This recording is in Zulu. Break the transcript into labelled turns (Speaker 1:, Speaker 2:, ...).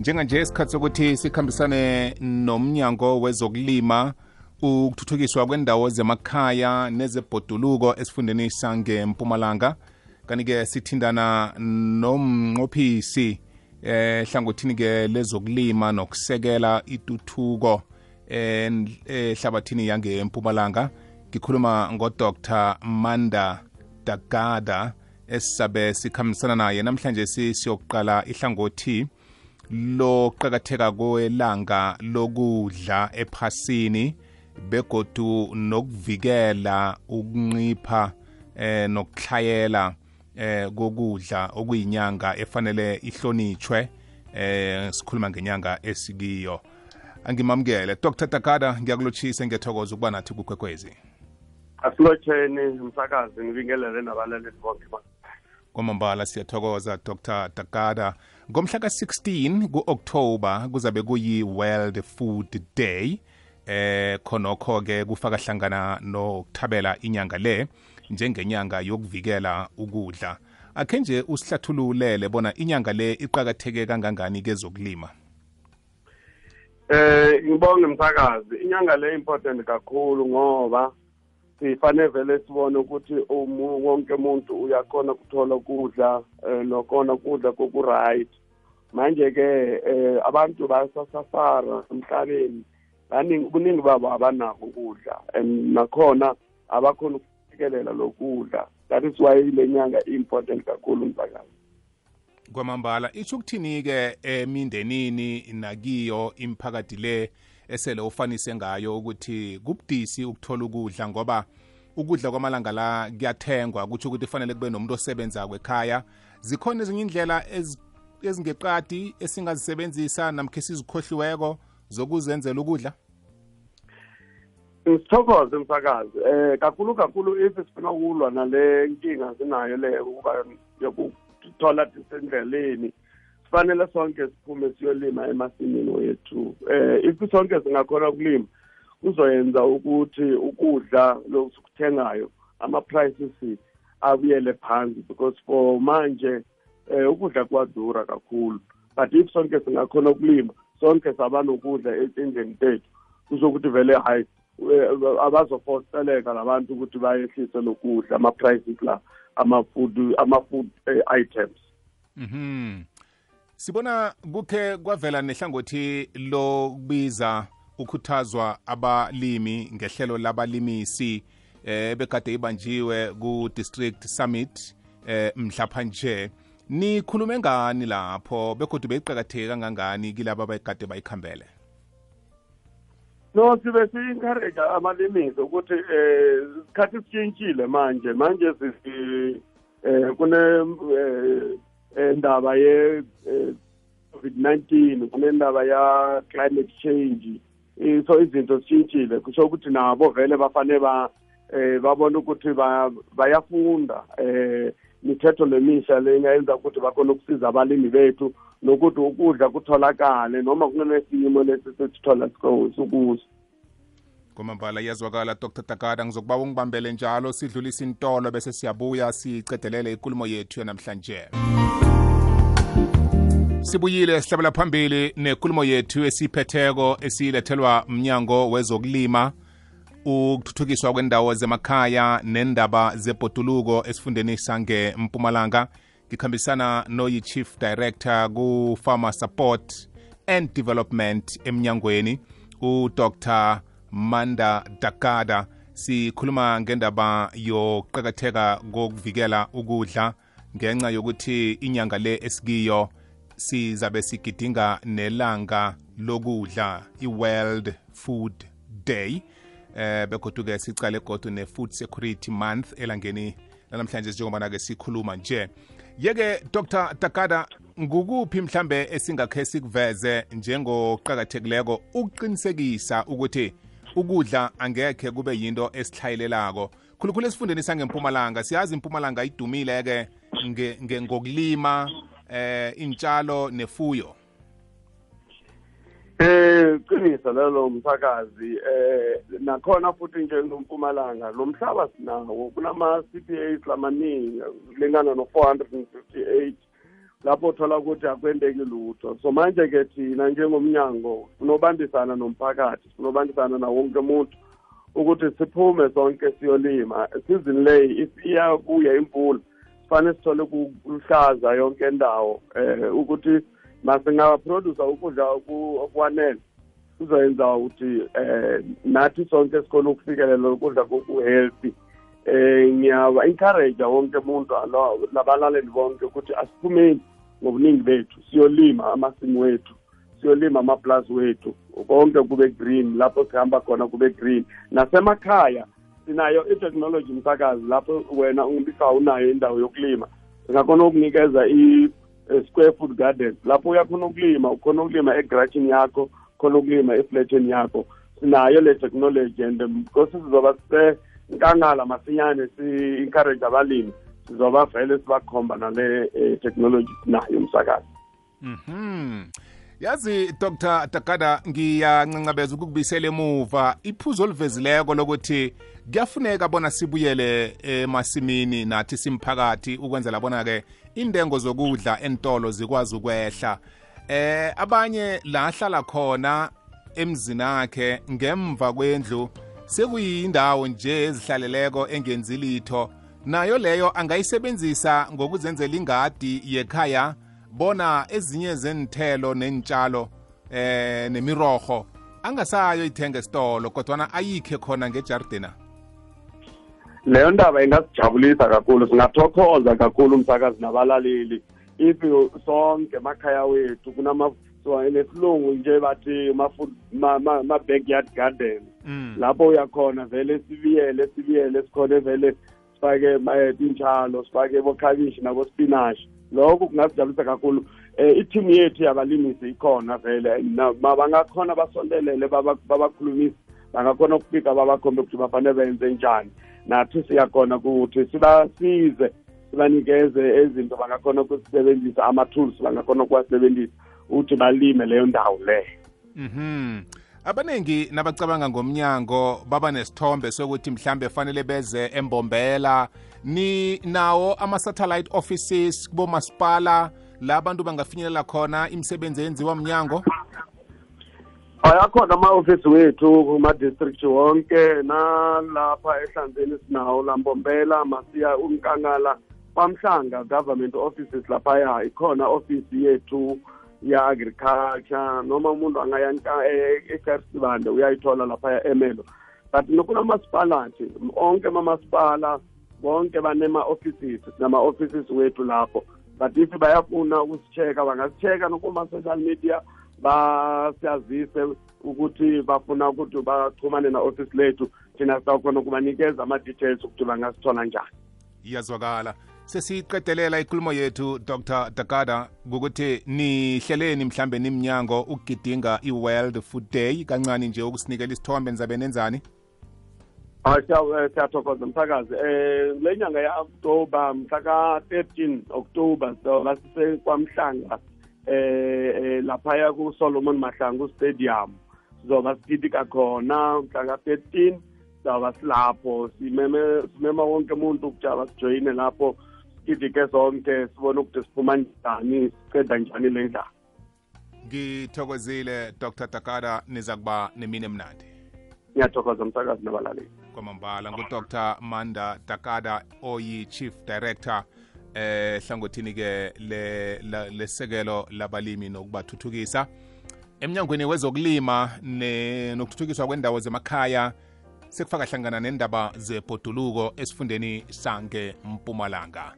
Speaker 1: njenganje isikhathi sokuthi sikhambisane nomnyango wezokulima ukuthuthukiswa kwendawo zemakhaya nezebhoduluko esifundeni sangempumalanga kanti-ke sithindana nomnqophisi eh hlangothini ke lezokulima nokusekela ituthuko ehlabathini yangempumalanga ngikhuluma ngodr manda dagada esisabe sikhambisana naye. Namhlanje siyokuqala ihlangothi loqakatheka kwelanga lokudla ephasini begodu nokuvikela ukuncipha eh nokuhlayela eh kokudla okuyinyanga efanele ihlonitshwe eh sikhuluma ngenyanga esikiyo. Angimamukele. Dr takada ngiyakulotshisa ngiyathokoza ukuba nathi kukwekwezi
Speaker 2: asilotsheni msakazi ngibingelele nabalaleli bonke.
Speaker 1: Kwamambala siyathokoza dr. Takada. Ngomhla ka-16 ku-oktoba kuzabe kuyi-world food day eh khonokho ke kufaka hlangana nokuthabela inyanga le njengenyanga yokuvikela ukudla. Akhe nje usihlathululele bona inyanga le iqakatheke kangangani kezokulima?
Speaker 2: Eh ngibonge msakazi inyanga le important kakhulu ngoba sifanele vele sibone ukuthi wonke umuntu uyakhona ukuthola ukudla nokhona ukudla koku-right. Manje-ke um abantu basasafara emhlabeni baningi kuningi babo abanako ukudla and nakhona abakhona ukufikelela lokudla. That is why le nyanga i-important kakhulu msakazi
Speaker 1: kwamambala itsho ukuthini-ke emindenini nakiyo imiphakathi le esele ufanise ngayo ukuthi kubudisi ukuthola ukudla ngoba ukudla kwamalanga la kuyathengwa kutsho ukuthi kufanele kube nomuntu osebenza kwekhaya. Zikhona ezinye indlela ezingeqadi esingazisebenzisa namkhe sizikhohliweko zokuzenzela ukudla?
Speaker 2: Sithokoze msakazi. Eh kakhulu kakhulu if sifuna ukulwa nale nkinga sinayo le ukuba yokuthola disendleleni kufanele sonke siphume siyolima emasimini wethu. Eh if sonke singakhona ukulima kuzoyenza ukuthi ukudla lokuthengayo ama-prices abuyele phansi because for manje eh ukudla kwadura kakhulu. But if sonke singakhona ukulima sonke saba nokudla etindleni tethu kusho ukuthi vele hayi abazofoseleka labantu ukuthi bayehlise lokudla ama-prices la ama-food ama-food items.
Speaker 1: Mhm. Sibona kukhe kwavela nehlangothi lokubiza ukhuthazwa abalimi ngehlelo labalimisi eh begade ibanjiwe ku district summit eh mhlapha nje. Nikhulume ngani lapho? Begodwa beyiqakatheke kangangani kilabo abakade bayikhambele?
Speaker 2: No sibe si-encourage amalimisi ukuthi eh isikhathi sitshintshile manje. Manje eh kune ndaba ye COVID-19 kunendaba ya climate change. So izinto zishintshile kusho ukuthi nabo vele bafane ba eh babona ukuthi bayafunda. Eh mithetho lemisha lengayenza ukuthi bakhona ukusiza abalimi bethu nokuthi ukudla kutholakale noma kunesimo lesi sesithola sikuso.
Speaker 1: Kwamambala iyazwakala. Dr takada ngizokuba ungibambele njalo. Sidlulise intolo bese siyabuya sicedelele ikulumo yethu yanamhlanje sibuyile sihlabela phambili nenkulumo yethu esiyiphetheko esiyilethelwa mnyango wezokulima ukuthuthukiswa kwendawo zemakhaya nendaba zebhoduluko esifundeni sangempumalanga ngikhambisana noyi-chief director ku-farmer support and development emnyangweni udr manda dakada. Sikhuluma ngendaba yokuqakatheka kokuvikela ukudla ngenxa yokuthi inyanga le esikiyo sizabe sigidinga nelanga lokudla i-world food day eh begoduke sicale godu ne-food security month elangeni lanamhlanje njengobana-ke sikhuluma nje. Yeke dr. Takada ngukuphi mhlambe esingakhe sikuveze njengoqakathekileko ukuqinisekisa ukuthi ukudla angekhe kube yinto esihlayelelako khulukhulu esifundeni sangempumalanga siyazi impumalanga idumile-ke ngokulima eh intshalo nefuyo?
Speaker 2: Eh qiniso lelo mphakazi eh nakhona futhi nje ngompumalanga lo mhlaba sinawo kunama CPAs lamaningi lingana no 458 lapho uthola ukuthi akwendeki lutho. So manje-ke thina njengomnyango sinobambisana nomphakathi sinobambisana nawo wonke umuntu ukuthi siphume sonke siyolima. Isizini leyi iyabuya imvula sifanele sithole kuluhlaza yonke indawo eh ukuthi masingaproduce ukudla okwanele kuzoyenza ukuthi eh nathi sonke sikhona ukufikelela ukudla ku-healthy. Eh ngiyawa-encourage wonke umuntu labalaleli bonke ukuthi asiphumeni ngobuningi bethu siyolima amasimu wethu siyolima amaplazi wethu konke kube green lapho sihamba khona kube green. Nasemakhaya sinayo i-technology msakazi lapho wena umbisa unayo indawo yokulima. Singakhona ukunikeza i-square food garden lapho uyakhona ukulima ukhona ukulima egrashini yakho khona ukulima efletsheni yakho. Sinayo le technology and because sizoba senkangala masinyane si-encourage abalimi sizoba vele sibakhomba nale technology sinayo msakazi.
Speaker 1: Mhm yazi dr. Takada ngiyancancabeza ukukubisela emuva iphuzo oluvezileko lokuthi kuyafuneka bona sibuyele emasimini nathi simphakathi ukwenzela bona-ke intengo zokudla entolo zikwazi ukwehla. Eh abanye la ahlala khona emzini akhe ngemva kwendlu sekuyindawo nje ezihlaleleko engenzi litho. Nayo leyo angayisebenzisa ngokuzenzela ingadi yekhaya bona ezinye zenithelo nenitshalo eh nemiroho angasayo ithenga esitolo kodwana ayikhe khona ngejardina?
Speaker 2: Leyo ndaba ingasijabulisa kakhulu singathokhoza kakhulu umsakazi nabalaleli. If sonke emakhaya wethu kunama nesilungu nje bathi ma-backyard garden lapho uyakhona vele sibiyele sibiyele sikhone vele sifake intshalo sifake bokhabishi nabospinashi lokho kungasijabulisa kakhulu. Um ithimu yethu yabalimisi ikhona vele. Bangakhona basondelele babakhulumisi bangakhona ukufika babakhombe ukuthi bafanele benze njani. Nathi siyakhona ukuthi sibasize sibanikeze ezinto bangakhona ukusebenzisa ama-tools bangakhona ukuwasebenzisa ukuthi balime leyo ndawo leyo
Speaker 1: mhm. Abaningi nabacabanga ngomnyango baba nesithombe sokuthi mhlambe fanele beze embombela ni nawo ama-satellite offices kubomasipala la abantu bangafinyelela khona imisebenzi eyenziwa mnyango?
Speaker 2: Ayakhona ama-ofisi wethu kuma-district wonke nalapha ehlanzeni sinawo lambombela masiya umkankala kwamhlanga government offices laphaya. Ikhona ofisi yethu ya-agriculture noma umuntu angaya ekersibande uyayithola laphaya emelo. But nokunamasipala nje onke amamasipala bonke banema-offices sinama-offices wethu lapho. But if bayafuna bangasi-check-a nokuma-social media basiyazise ukuthi bafuna ukuthi baxhumane na-ofisi lethu. Thina sawukhona ukubanikeza ama-details ukuthi bangasithola njani.
Speaker 1: Iyazwakala. Sesiqedelela ikhulumo yethu dr dakada ukuthi nihleleni mhlambe nimnyango ukugidinga i-world food day. Kancane nje ukusinikela isithombe nizabe nenzani
Speaker 2: siyathokoza msakazi. Um le nyanga ya-oktoba mhla ka-13 oktoba soba sisekwamhlanga eh laphaya kusolomon mahlanga ustadium stadium. Sizoba sigidika khona mhla ka-13 sizoba silapho simeme simema wonke umuntu ukujaba sijoyine lapho sigidike zonke sibone ukuthi siphuma njani siceda njani le ndlala.
Speaker 1: Ngithokozile dr takada niza kuba nemini emnandi.
Speaker 2: Ngiyathokoza msakazi nabalaleli
Speaker 1: kwamambala ngudr. Manda takada oyi-chief director eh hlangothini ke lesekelo labalimi nokubathuthukisa. Emnyangweni wezokulima nokuthuthukiswa kwendawo zemakhaya sekufaka hlangana nendaba zebhoduluko esifundeni sange mpumalanga.